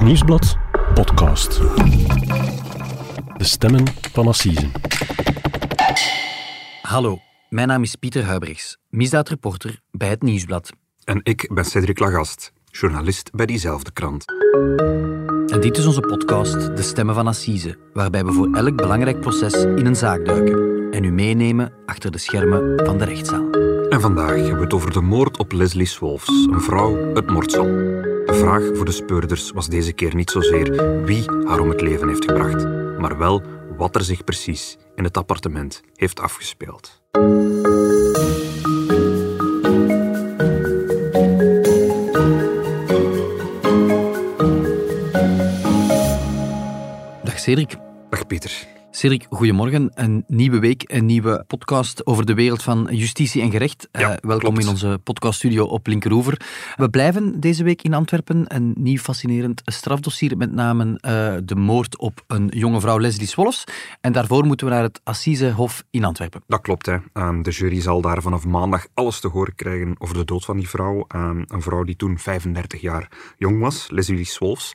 Het Nieuwsblad podcast. De stemmen van Assise. Hallo, mijn naam is Pieter Huibrechts, misdaadreporter bij Het Nieuwsblad. En ik ben Cedric Lagast, journalist bij diezelfde krant. En dit is onze podcast De Stemmen van Assise, waarbij we voor elk belangrijk proces in een zaak duiken en u meenemen achter de schermen van de rechtszaal. En vandaag hebben we het over de moord op Leslie Swolfs, een vrouw uit Mortsel. De vraag voor de speurders was deze keer niet zozeer wie haar om het leven heeft gebracht, maar wel wat er zich precies in het appartement heeft afgespeeld. Dag Cedric. Dag Pieter. Cedric, goedemorgen. Een nieuwe week, een nieuwe podcast over de wereld van justitie en gerecht. Ja, Eh, welkom klopt. in onze podcaststudio op Linkeroever. We blijven deze week in Antwerpen. Een nieuw fascinerend strafdossier met name eh, de moord op een jonge vrouw Leslie Swolfs. En daarvoor moeten we naar het Assisehof in Antwerpen. Dat klopt, hè. Ehm, de jury zal daar vanaf maandag alles te horen krijgen over de dood van die vrouw. Ehm, een vrouw die toen 35 jaar jong was, Leslie Swolfs.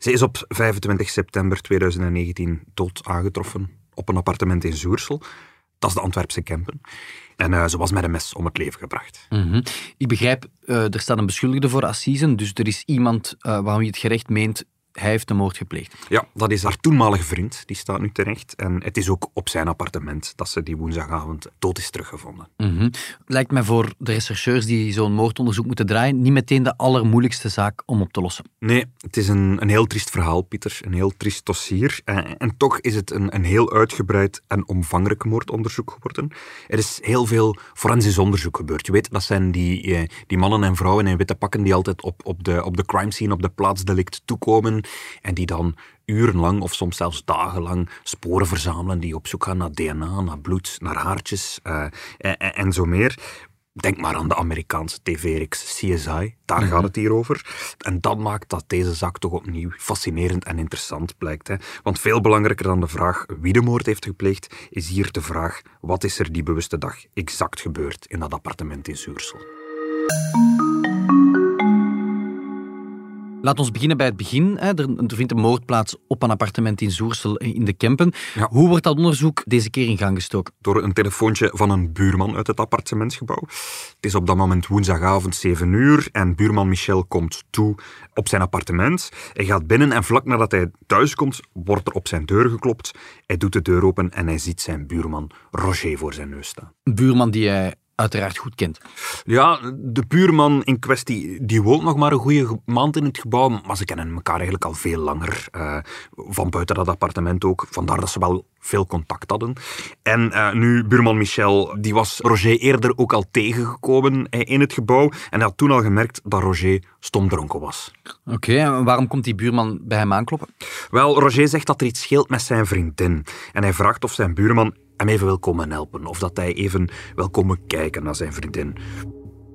Ze is op 25 september 2019 dood aangetroffen op een appartement in Zoersel. Dat is de Antwerpse Kempen. En eh, ze was met een mes om het leven gebracht. Mhm. Ik begrijp, eh, er staat een beschuldigde voor Assisen, dus er is iemand uh, waarvan wie het gerecht meent hij heeft de moord gepleegd. Ja, dat is haar toenmalige vriend, die staat nu terecht. En het is ook op zijn appartement dat ze die woensdagavond dood is teruggevonden. Mm Lijkt mij voor de rechercheurs die zo'n moordonderzoek moeten draaien, niet meteen de allermoeilijkste zaak om op te lossen. Nee, het is een, een heel triest verhaal, Pieter. Een heel triest dossier. En, en toch is het een, een heel uitgebreid en omvangrijk moordonderzoek geworden. Er is heel veel forensisch onderzoek gebeurd. Je weet, dat zijn die, eh, die mannen en vrouwen in witte pakken die altijd op, op, de, op de crime scene, op de plaatsdelict toekomen en die dan urenlang of soms zelfs dagenlang sporen verzamelen die op zoek gaan naar DNA, naar bloed, naar haartjes uh, en, en, zo meer. Denk maar aan de Amerikaanse tv-reeks CSI, daar gaat het hier over. En dat maakt dat deze zaak toch opnieuw fascinerend en interessant blijkt. Hè? Want veel belangrijker dan de vraag wie de moord heeft gepleegd, is hier de vraag wat is er die bewuste dag exact gebeurd in dat appartement in Zuursel. Laat ons beginnen bij het begin. Er, vindt een moord plaats op een appartement in Zoersel in de Kempen. Ja. Hoe wordt dat onderzoek deze keer in gang gestoken? Door een telefoontje van een buurman uit het appartementsgebouw. Het is op dat moment woensdagavond 7 uur en buurman Michel komt toe op zijn appartement. Hij gaat binnen en vlak nadat hij thuis komt, wordt er op zijn deur geklopt. Hij doet de deur open en hij ziet zijn buurman Roger voor zijn neus staan. Een buurman die hij uiteraard goed kent. Ja, de buurman in kwestie, die woont nog maar een goede maand in het gebouw, maar ze kennen elkaar eigenlijk al veel langer. Uh, van buiten dat appartement ook, vandaar dat ze wel veel contact hadden. En uh, nu, buurman Michel, die was Roger eerder ook al tegengekomen in het gebouw en hij had toen al gemerkt dat Roger stomdronken was. Oké, okay, en waarom komt die buurman bij hem aankloppen? Wel, Roger zegt dat er iets scheelt met zijn vriendin en hij vraagt of zijn buurman hem even wil komen helpen. Of dat hij even wil komen kijken naar zijn vriendin.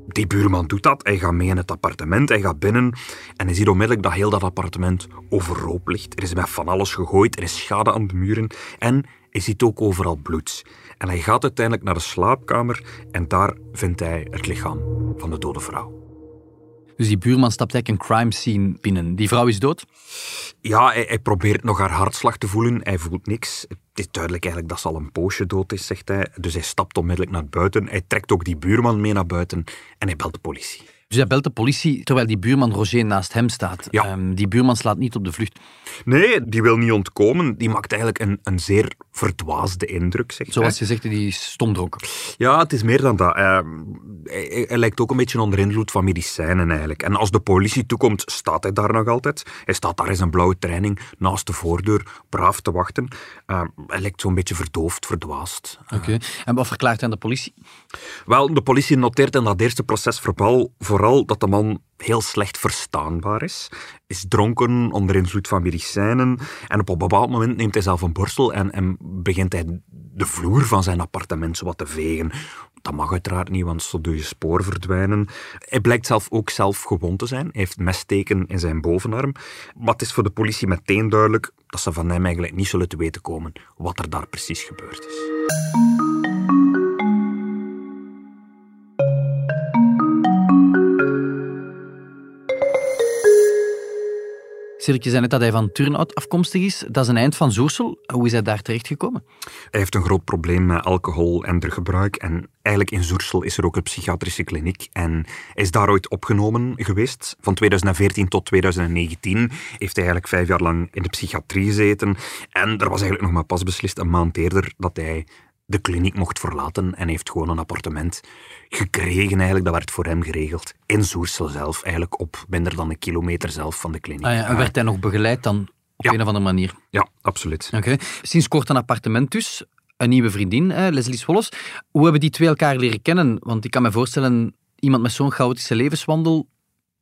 Die buurman doet dat. Hij gaat mee in het appartement. Hij gaat binnen. En hij ziet onmiddellijk dat heel dat appartement overhoop ligt. Er is met van alles gegooid. Er is schade aan de muren. En hij ziet ook overal bloed. En hij gaat uiteindelijk naar de slaapkamer. En daar vindt hij het lichaam van de dode vrouw. Dus die buurman stapt eigenlijk een crime scene binnen. Die vrouw is dood? Ja, hij, hij, probeert nog haar hartslag te voelen. Hij voelt niks. Het is duidelijk eigenlijk dat ze al een poosje dood is, zegt hij. Dus hij stapt onmiddellijk naar buiten. Hij trekt ook die buurman mee naar buiten en hij belt de politie. Dus hij belt de politie terwijl die buurman Roger naast hem staat. Ja. Um, die buurman slaat niet op de vlucht. Nee, die wil niet ontkomen. Die maakt eigenlijk een, een zeer verdwaasde indruk, zegt Zoals je zegt, die is stomdronken. Ja, het is meer dan dat. Uh, hij, hij, lijkt ook een beetje onder invloed van medicijnen eigenlijk. En als de politie toekomt, staat hij daar nog altijd. Hij staat daar in zijn blauwe training naast de voordeur, braaf te wachten. Uh, hij lijkt zo'n beetje verdoofd, verdwaasd. Oké. Okay. En wat verklaart hij aan de politie? Wel, de politie noteert in dat eerste proces vooral, vooral dat de man heel slecht verstaanbaar is. Is dronken, onder invloed van medicijnen. En op een bepaald moment neemt hij zelf een borstel en, en begint hij de vloer van zijn appartement zo wat te vegen. Dat mag uiteraard niet, want zo doe je spoor verdwijnen. Hij blijkt zelf ook zelf gewond te zijn. Hij heeft messteken in zijn bovenarm. Maar het is voor de politie meteen duidelijk dat ze van hem eigenlijk niet zullen te weten komen wat er daar precies gebeurd is. Cedric, je zei net dat hij van Turnhout afkomstig is. Dat is een eind van Zoersel. Hoe is hij daar terechtgekomen? Hij heeft een groot probleem met alcohol en druggebruik. En eigenlijk in Zoersel is er ook een psychiatrische kliniek. En hij is daar ooit opgenomen geweest. Van 2014 tot 2019 heeft hij eigenlijk vijf jaar lang in de psychiatrie gezeten. En er was eigenlijk nog maar pas beslist een maand eerder dat hij de kliniek mocht verlaten en heeft gewoon een appartement gekregen eigenlijk. Dat werd voor hem geregeld. In Zoersel zelf, eigenlijk op minder dan een kilometer zelf van de kliniek. Ah ja, en werd hij nog begeleid dan op een of andere manier? Ja, absoluut. Oké. Sinds kort een appartement dus. Een nieuwe vriendin, Leslie Swolles. Hoe hebben die twee elkaar leren kennen? Want ik kan me voorstellen, iemand met zo'n chaotische levenswandel,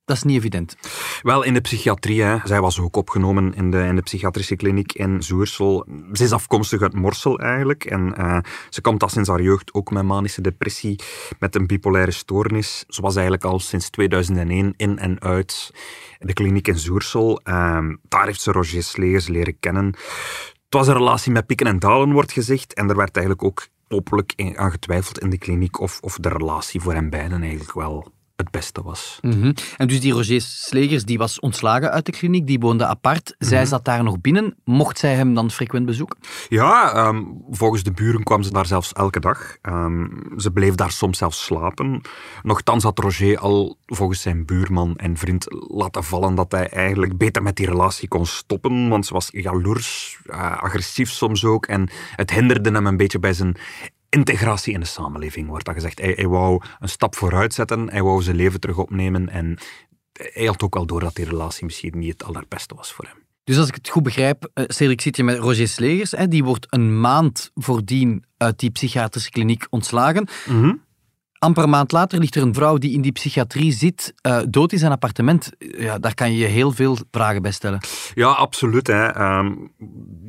dat is niet evident. Wel, in de psychiatrie. Zij was ook opgenomen in de, in de psychiatrische kliniek in Zoersel. Ze is afkomstig uit Morsel eigenlijk. En uh, ze komt al sinds haar jeugd ook met manische depressie, met een bipolaire stoornis. Ze was eigenlijk al sinds 2001 in en uit de kliniek in Zoersel. Uh, daar heeft ze Roger Slegers leren kennen. Het was een relatie met pieken en dalen, wordt gezegd. En er werd eigenlijk ook openlijk aan getwijfeld in de kliniek of, of de relatie voor hen beiden eigenlijk wel het beste was. Mm En dus die Roger Slegers die was ontslagen uit de kliniek, die woonde apart. Zij mhm. zat daar nog binnen. Mocht zij hem dan frequent bezoeken? Ja, um, volgens de buren kwam ze daar zelfs elke dag. Um, ze bleef daar soms zelfs slapen. Nochtans had Roger al volgens zijn buurman en vriend laten vallen dat hij eigenlijk beter met die relatie kon stoppen, want ze was jaloers, uh, agressief soms ook, en het hinderde hem een beetje bij zijn integratie in de samenleving, wordt dat gezegd. Hij, hij wou een stap vooruit zetten, hij wou zijn leven terug opnemen en hij had ook wel door dat die relatie misschien niet het allerbeste was voor hem. Dus als ik het goed begrijp, uh, Cedric zit je met Roger Slegers, hè, die wordt een maand voordien uit die psychiatrische kliniek ontslagen. Mm amper een maand later ligt er een vrouw die in die psychiatrie zit, uh, dood in zijn appartement. Ja, daar kan je je heel veel vragen bij stellen. Ja, absoluut. Hè. Ehm,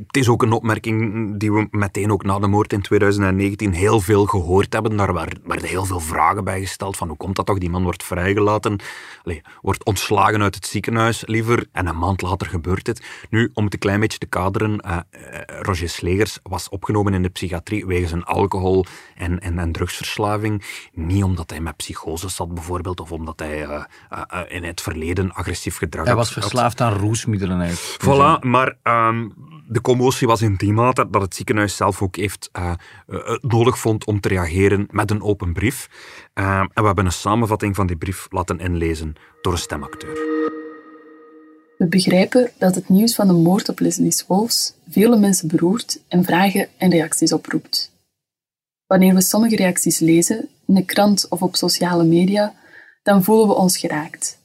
het is ook een opmerking die we meteen ook na de moord in 2019 heel veel gehoord hebben. Daar werden heel veel vragen bij gesteld van hoe komt dat toch? Die man wordt vrijgelaten, wordt ontslagen uit het ziekenhuis liever en een maand later gebeurt het. Nu, om het een klein beetje te kaderen, uh, Roger Slegers was opgenomen in de psychiatrie wegens een alcohol- en, en, en drugsverslaving niet omdat hij met psychose zat bijvoorbeeld, of omdat hij uh, uh, in het verleden agressief gedrag Hij was verslaafd aan roesmiddelen. Uit. Voilà, maar um, de commotie was in die mate dat het ziekenhuis zelf ook heeft uh, nodig vond om te reageren met een open brief. Ehm, en we hebben een samenvatting van die brief laten inlezen door een stemacteur. We begrijpen dat het nieuws van de moord op Leslie Wolfs vele mensen beroert en vragen en reacties oproept. Wanneer we sommige reacties lezen, in de krant of op sociale media, dan voelen we ons geraakt.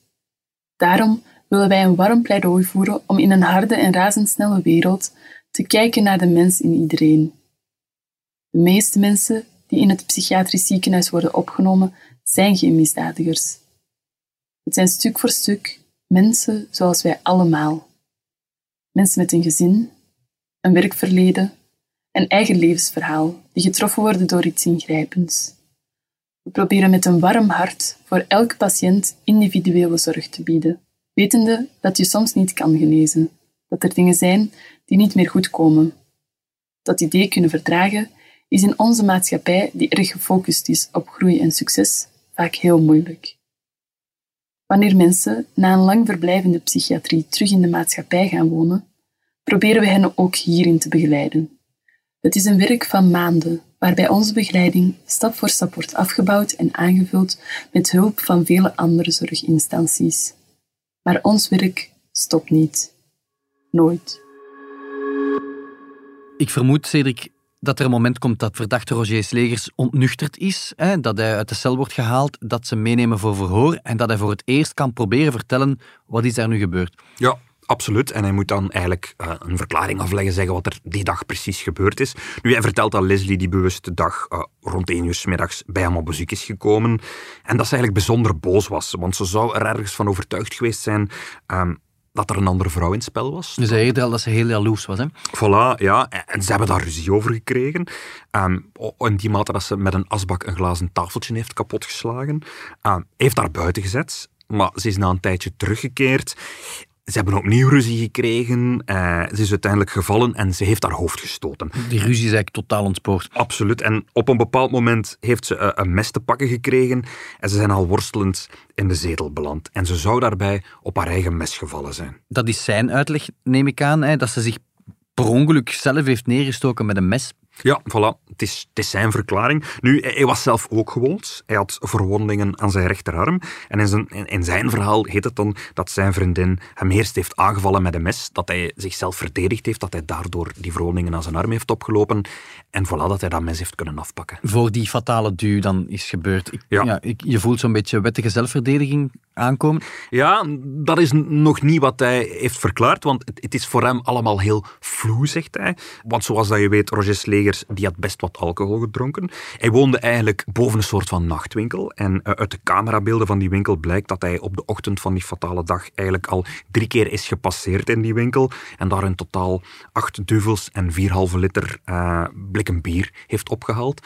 Daarom willen wij een warm pleidooi voeren om in een harde en razendsnelle wereld te kijken naar de mens in iedereen. De meeste mensen die in het psychiatrisch ziekenhuis worden opgenomen, zijn geen misdadigers. Het zijn stuk voor stuk mensen zoals wij allemaal. Mensen met een gezin, een werkverleden, een eigen levensverhaal die getroffen worden door iets ingrijpends. We proberen met een warm hart voor elke patiënt individuele zorg te bieden, wetende dat je soms niet kan genezen, dat er dingen zijn die niet meer goed komen. Dat idee kunnen verdragen is in onze maatschappij, die erg gefocust is op groei en succes, vaak heel moeilijk. Wanneer mensen na een lang verblijf in de psychiatrie terug in de maatschappij gaan wonen, proberen we hen ook hierin te begeleiden. Het is een werk van maanden, waarbij onze begeleiding stap voor stap wordt afgebouwd en aangevuld met hulp van vele andere zorginstanties. Maar ons werk stopt niet. Nooit. Ik vermoed, Cedric, dat er een moment komt dat verdachte Roger Slegers ontnuchterd is, hè, dat hij uit de cel wordt gehaald, dat ze meenemen voor verhoor en dat hij voor het eerst kan proberen vertellen wat is er nu gebeurd. Ja, Absoluut. En hij moet dan eigenlijk uh, een verklaring afleggen, zeggen wat er die dag precies gebeurd is. Nu, hij vertelt dat Leslie die bewuste dag uh, rond 1 uur s middags bij hem op bezoek is gekomen. En dat ze eigenlijk bijzonder boos was, want ze zou er ergens van overtuigd geweest zijn um, dat er een andere vrouw in het spel was. Dus hij zei al dat ze heel jaloers was, hè? Voilà, ja. En ze hebben daar ruzie over gekregen. Um, in die mate dat ze met een asbak een glazen tafeltje heeft kapotgeslagen. Um, heeft daar buiten gezet, maar ze is na een tijdje teruggekeerd Ze hebben opnieuw ruzie gekregen. Uh, ze is uiteindelijk gevallen en ze heeft haar hoofd gestoten. Die ruzie is eigenlijk totaal ontspoord. Absoluut. En op een bepaald moment heeft ze uh, een mes te pakken gekregen en ze zijn al worstelend in de zetel beland. En ze zou daarbij op haar eigen mes gevallen zijn. Dat is zijn uitleg, neem ik aan, hè, dat ze zich per ongeluk zelf heeft neergestoken met een mes. Ja, voilà. Het is, het is zijn verklaring. Nu, hij was zelf ook gewond. Hij had verwondingen aan zijn rechterarm. En in zijn, in zijn verhaal heet het dan dat zijn vriendin hem eerst heeft aangevallen met een mes, dat hij zichzelf verdedigd heeft, dat hij daardoor die verwondingen aan zijn arm heeft opgelopen. En voilà, dat hij dat mes heeft kunnen afpakken. Voor die fatale duw dan is gebeurd. Ik, ja. ja ik, je voelt zo'n beetje wettige zelfverdediging Ja, dat is nog niet wat hij heeft verklaard, want het, het is voor hem allemaal heel vloe, zegt hij. Want zoals dat je weet, Roger Slegers die had best wat alcohol gedronken. Hij woonde eigenlijk boven een soort van nachtwinkel. En uh, uit de camerabeelden van die winkel blijkt dat hij op de ochtend van die fatale dag eigenlijk al drie keer is gepasseerd in die winkel. En daar in totaal acht duvels en vier halve liter uh, blikken bier heeft opgehaald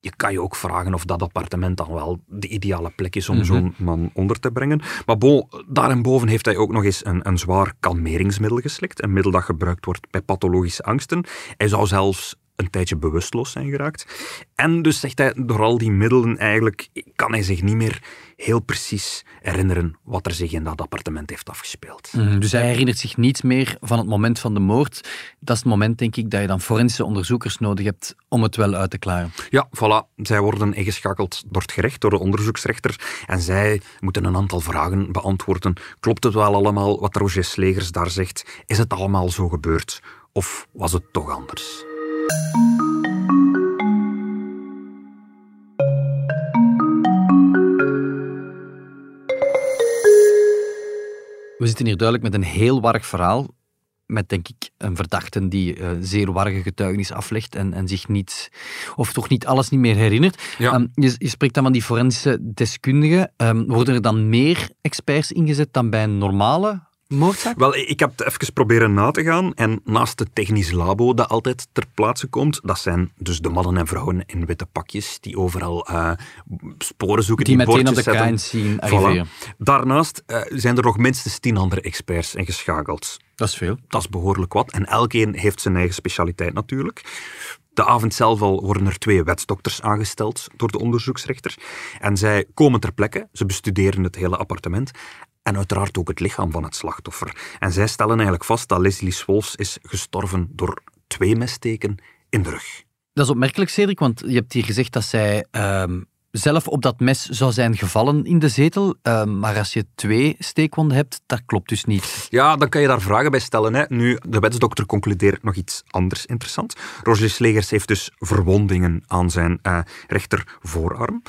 je kan je ook vragen of dat appartement dan wel de ideale plek is om mm zo'n man onder te brengen. Maar bon, daarboven heeft hij ook nog eens een, een zwaar kalmeringsmiddel geslikt. Een middel dat gebruikt wordt bij pathologische angsten. Hij zou zelfs een tijdje bewusteloos zijn geraakt. En dus zegt hij, door al die middelen eigenlijk kan hij zich niet meer heel precies herinneren wat er zich in dat appartement heeft afgespeeld. Mhm, dus hij herinnert zich niet meer van het moment van de moord. Dat is het moment, denk ik, dat je dan forensische onderzoekers nodig hebt om het wel uit te klaren. Ja, voilà. Zij worden ingeschakeld door het gerecht, door de onderzoeksrechter. En zij moeten een aantal vragen beantwoorden. Klopt het wel allemaal wat Roger Slegers daar zegt? Is het allemaal zo gebeurd? Of was het toch anders? We zitten hier duidelijk met een heel warrig verhaal. Met, denk ik, een verdachte die uh, zeer warrige getuigenis aflegt en, en zich niet, of toch niet alles niet meer herinnert. Ja. Um, je, je, spreekt dan van die forensische deskundigen. Um, worden er dan meer experts ingezet dan bij een normale moordzaak? Wel, ik heb het even proberen na te gaan. En naast het technisch labo dat altijd ter plaatse komt, dat zijn dus de mannen en vrouwen in witte pakjes die overal uh, sporen zoeken. Die, die meteen op de kain zien. Daarnaast uh, zijn er nog minstens tien andere experts ingeschakeld. Dat is veel. Dat is behoorlijk wat. En elkeen heeft zijn eigen specialiteit natuurlijk. De avond zelf al worden er twee wetsdokters aangesteld door de onderzoeksrechter. En zij komen ter plekke, ze bestuderen het hele appartement en uiteraard ook het lichaam van het slachtoffer. En zij stellen eigenlijk vast dat Leslie Swolfs is gestorven door twee messteken in de rug. Dat is opmerkelijk, Cedric, want je hebt hier gezegd dat zij ehm, zelf op dat mes zou zijn gevallen in de zetel. Ehm, maar als je twee steekwonden hebt, dat klopt dus niet. Ja, dan kan je daar vragen bij stellen. Hè. Nu, de wetsdokter concludeert nog iets anders interessant. Roger Slegers heeft dus verwondingen aan zijn uh, rechter voorarm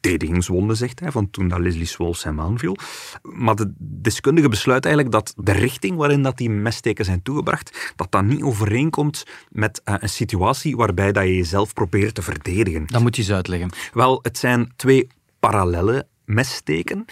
verdedigingswonden, zegt hij, van toen dat Leslie Swolls hem aanviel. Maar de deskundige besluit eigenlijk dat de richting waarin dat die messteken zijn toegebracht, dat dat niet overeenkomt met uh, een situatie waarbij dat je jezelf probeert te verdedigen. Dat moet je eens uitleggen. Wel, het zijn twee parallele messteken.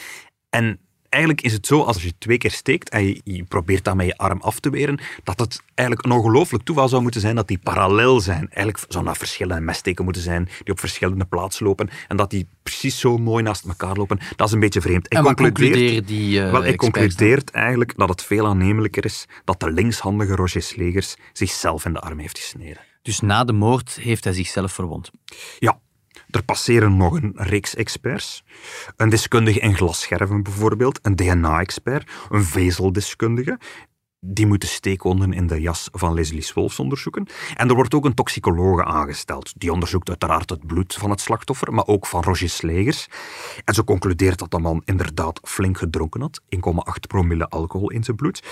En eigenlijk is het zo, als je twee keer steekt en je, probeert dat met je arm af te weren, dat het eigenlijk een ongelooflijk toeval zou moeten zijn dat die parallel zijn. Eigenlijk zouden dat verschillende messteken moeten zijn, die op verschillende plaatsen lopen, en dat die precies zo mooi naast elkaar lopen. Dat is een beetje vreemd. En concludeert die uh, Wel, hij concludeert eigenlijk dat het veel aannemelijker is dat de linkshandige Roger Slegers zichzelf in de arm heeft gesneden. Dus na de moord heeft hij zichzelf verwond? Ja, er passeren nog een reeks experts. Een deskundige in glasscherven bijvoorbeeld, een DNA-expert, een vezeldeskundige. Die moeten steekwonden in de jas van Leslie Swolfs onderzoeken. En er wordt ook een toxicologe aangesteld. Die onderzoekt uiteraard het bloed van het slachtoffer, maar ook van Roger Slegers. En ze concludeert dat de man inderdaad flink gedronken had. 1,8 promille alcohol in zijn bloed.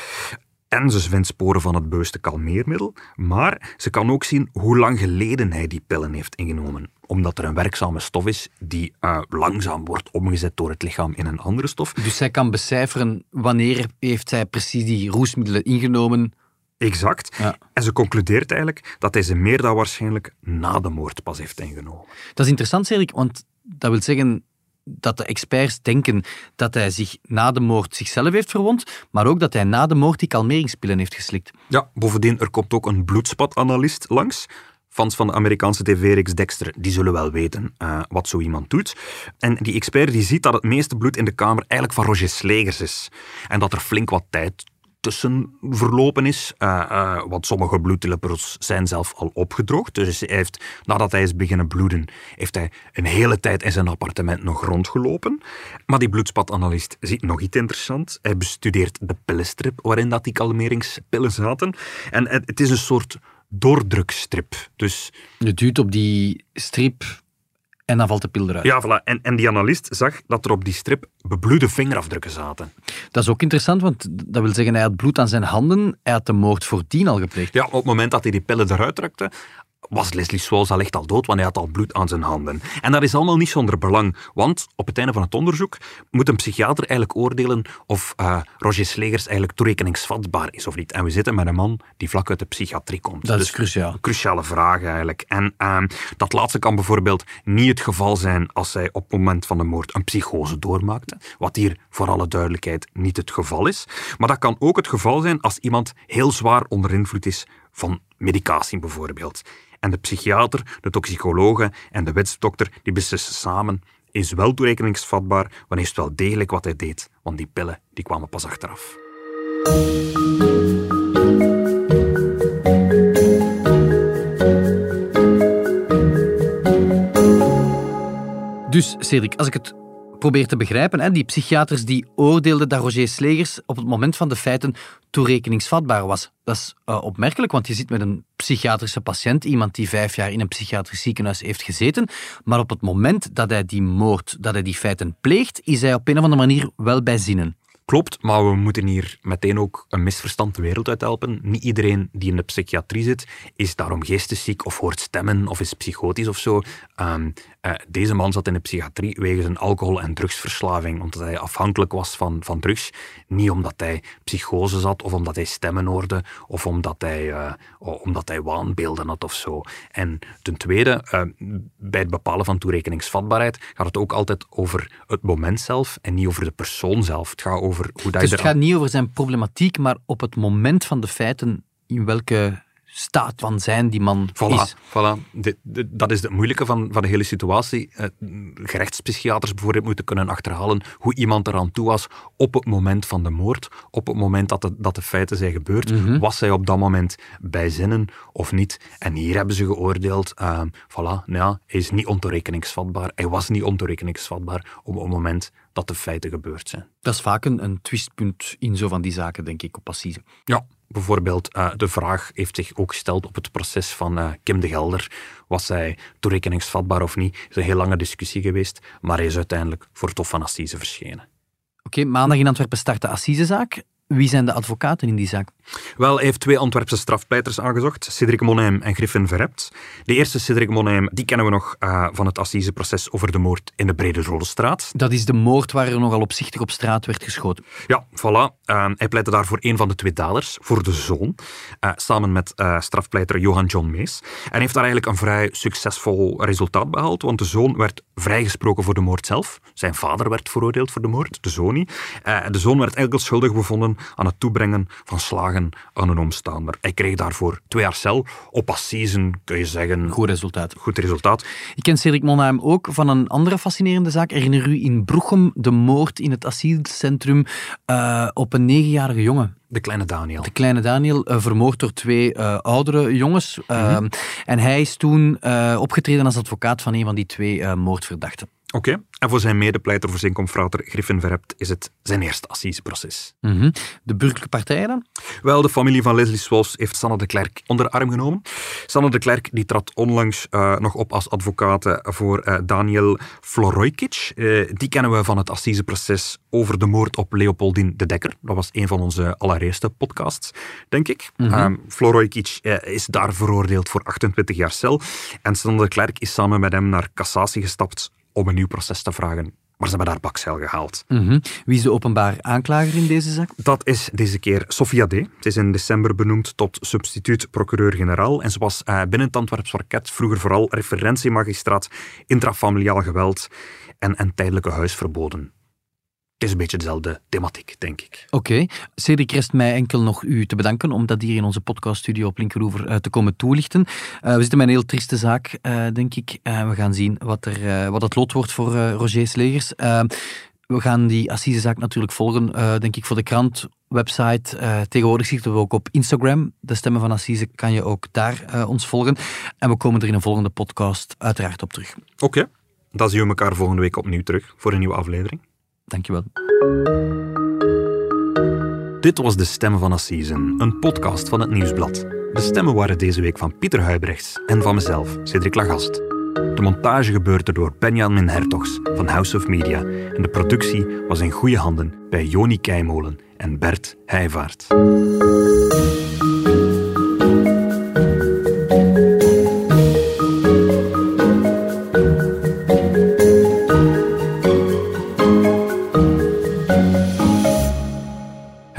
En ze vindt sporen van het bewuste kalmeermiddel, maar ze kan ook zien hoe lang geleden hij die pillen heeft ingenomen. Omdat er een werkzame stof is die uh, langzaam wordt omgezet door het lichaam in een andere stof. Dus zij kan becijferen wanneer heeft zij precies die roesmiddelen ingenomen. Exact. Ja. En ze concludeert eigenlijk dat hij ze meer dan waarschijnlijk na de moord pas heeft ingenomen. Dat is interessant, Cedric, want dat wil zeggen, dat de experts denken dat hij zich na de moord zichzelf heeft verwond, maar ook dat hij na de moord die kalmeringspillen heeft geslikt. Ja, bovendien, er komt ook een bloedspatanalyst langs. Fans van de Amerikaanse tv-reeks Dexter, die zullen wel weten uh, wat zo iemand doet. En die expert die ziet dat het meeste bloed in de kamer eigenlijk van Roger Slegers is. En dat er flink wat tijd tussen verlopen is. Uh, want sommige bloedlippers zijn zelf al opgedroogd. Dus hij heeft, nadat hij is beginnen bloeden, heeft hij een hele tijd in zijn appartement nog rondgelopen. Maar die bloedspatanalist ziet nog iets interessants. Hij bestudeert de pillenstrip waarin dat die kalmeringspillen zaten. En het is een soort doordrukstrip. Dus... Je duwt op die strip en dan valt de pil eruit. Ja, voilà. En, en die analist zag dat er op die strip bebloede vingerafdrukken zaten. Dat is ook interessant, want dat wil zeggen, hij had bloed aan zijn handen, hij had de moord voordien al gepleegd. Ja, op het moment dat hij die pillen eruit drukte, was Leslie Swalls al echt al dood, want hij had al bloed aan zijn handen. En dat is allemaal niet zonder belang, want op het einde van het onderzoek moet een psychiater eigenlijk oordelen of uh, Roger Slegers eigenlijk toerekeningsvatbaar is of niet. En we zitten met een man die vlak uit de psychiatrie komt. Dat is dus cruciaal. Cruciale vraag eigenlijk. En uh, dat laatste kan bijvoorbeeld niet het geval zijn als hij op het moment van de moord een psychose doormaakte, wat hier voor alle duidelijkheid niet het geval is. Maar dat kan ook het geval zijn als iemand heel zwaar onder invloed is van medicatie bijvoorbeeld. En de psychiater, de toxicologe en de wetsdokter die beslissen samen is wel toerekeningsvatbaar, wanneer het wel degelijk wat hij deed, want die pillen die kwamen pas achteraf. Dus Cedric, als ik het probeer te begrijpen, hè, die psychiaters die oordeelden dat Roger Slegers op het moment van de feiten toerekeningsvatbaar was. Dat is uh, opmerkelijk, want je zit met een psychiatrische patiënt, iemand die vijf jaar in een psychiatrisch ziekenhuis heeft gezeten, maar op het moment dat hij die moord, dat hij die feiten pleegt, is hij op een of andere manier wel bij zinnen. Klopt, maar we moeten hier meteen ook een misverstand de wereld uit helpen. Niet iedereen die in de psychiatrie zit, is daarom geestesziek of hoort stemmen of is psychotisch of zo. Um, uh, deze man zat in de psychiatrie wegens een alcohol- en drugsverslaving, omdat hij afhankelijk was van, van drugs. Niet omdat hij psychose zat of omdat hij stemmen hoorde of omdat hij, uh, omdat hij waanbeelden had of zo. En ten tweede, uh, bij het bepalen van toerekeningsvatbaarheid gaat het ook altijd over het moment zelf en niet over de persoon zelf. Het gaat over hoe dat dus het gaat niet over zijn problematiek, maar op het moment van de feiten in welke staat van zijn die man voilà, is. Voilà. De, de, dat is het moeilijke van, van de hele situatie. Uh, gerechtspsychiaters bijvoorbeeld moeten kunnen achterhalen hoe iemand eraan toe was op het moment van de moord, op het moment dat de, dat de feiten zijn gebeurd. Mm -hmm. Was hij op dat moment bij zinnen of niet? En hier hebben ze geoordeeld, uh, voilà, ja, hij is niet ontoerekeningsvatbaar. Hij was niet ontoerekeningsvatbaar op het moment dat de feiten gebeurd zijn. Dat is vaak een, een twistpunt in zo van die zaken, denk ik, op assise. Ja, bijvoorbeeld uh, de vraag heeft zich ook gesteld op het proces van uh, Kim de Gelder. Was hij toerekeningsvatbaar of niet? Het is een heel lange discussie geweest, maar hij is uiteindelijk voor het Hof van Assise verschenen. Oké, maandag in Antwerpen start de Assisezaak. Wie zijn de advocaten in die zaak? Wel, hij heeft twee Antwerpse strafpleiters aangezocht, Cedric Monheim en Griffin Verhept. De eerste, Cedric Monheim, die kennen we nog uh, van het assiseproces over de moord in de Brede Rode Straat. Dat is de moord waar er nogal opzichtig op straat werd geschoten. Ja, voilà. Uh, hij pleitte daar voor een van de twee daders, voor de zoon, uh, samen met strafpleiter Johan John Mees. En heeft daar eigenlijk een vrij succesvol resultaat behaald, want de zoon werd vrijgesproken voor de moord zelf. Zijn vader werd veroordeeld voor de moord, de zoon niet. de zoon werd eigenlijk schuldig bevonden aan het toebrengen van slagen aan een omstaander. Hij kreeg daarvoor twee jaar cel. Op assisen kun je zeggen... Goed resultaat. Goed resultaat. Ik ken Cedric Monheim ook van een andere fascinerende zaak. Herinner u in Broechem de moord in het asielcentrum uh, op een negenjarige jongen? De kleine Daniel. De kleine Daniel, uh, vermoord door twee uh, oudere jongens. Mm -hmm. En hij is toen opgetreden als advocaat van een van die twee moordverdachten. Oké, okay. en voor zijn medepleiter, voor zijn confrater Griffin Verhept, is het zijn eerste assiseproces. Mm -hmm. De burgerlijke partijen dan? Wel, de familie van Leslie Swalls heeft Sanne de Klerk onder de arm genomen. Sanne de Klerk die trad onlangs uh, nog op als advocaat voor uh, Daniel Florojkic. Uh, die kennen we van het assiseproces over de moord op Leopoldine de Dekker. Dat was een van onze allereerste podcasts, denk ik. Mm -hmm. Florojkic is daar veroordeeld voor 28 jaar cel. En Sanne de Klerk is samen met hem naar cassatie gestapt om een nieuw proces te vragen. Maar ze hebben daar bakzeil gehaald. Mm -hmm. Wie is de openbaar aanklager in deze zaak? Dat is deze keer Sofia D. Ze is in december benoemd tot substituut-procureur-generaal. En ze was uh, binnen het Antwerps parket vroeger vooral referentiemagistraat intrafamiliaal geweld en, en tijdelijke huisverboden. Het is een beetje dezelfde thematiek, denk ik. Oké. Cedric, rest mij enkel nog u te bedanken om dat hier in onze podcaststudio op Linkeroever uh, te komen toelichten. Uh, we zitten met een heel trieste zaak, uh, denk ik. we gaan zien wat, er, wat het lot wordt voor Roger Slegers. we gaan die assisezaak natuurlijk volgen, denk ik, voor de krant, website. tegenwoordig zitten we ook op Instagram. De Stemmen van Assise kan je ook daar ons volgen. En we komen er in een volgende podcast uiteraard op terug. Oké. Dan zien we elkaar volgende week opnieuw terug voor een nieuwe aflevering. Dankjewel. Dit was De Stem van Assisen, een podcast van het Nieuwsblad. De stemmen waren deze week van Pieter Huibrechts en van mezelf, Cedric Lagast. De montage gebeurde door Benjamin Hertogs van House of Media en de productie was in goede handen bij Joni Keimolen en Bert Heijvaart.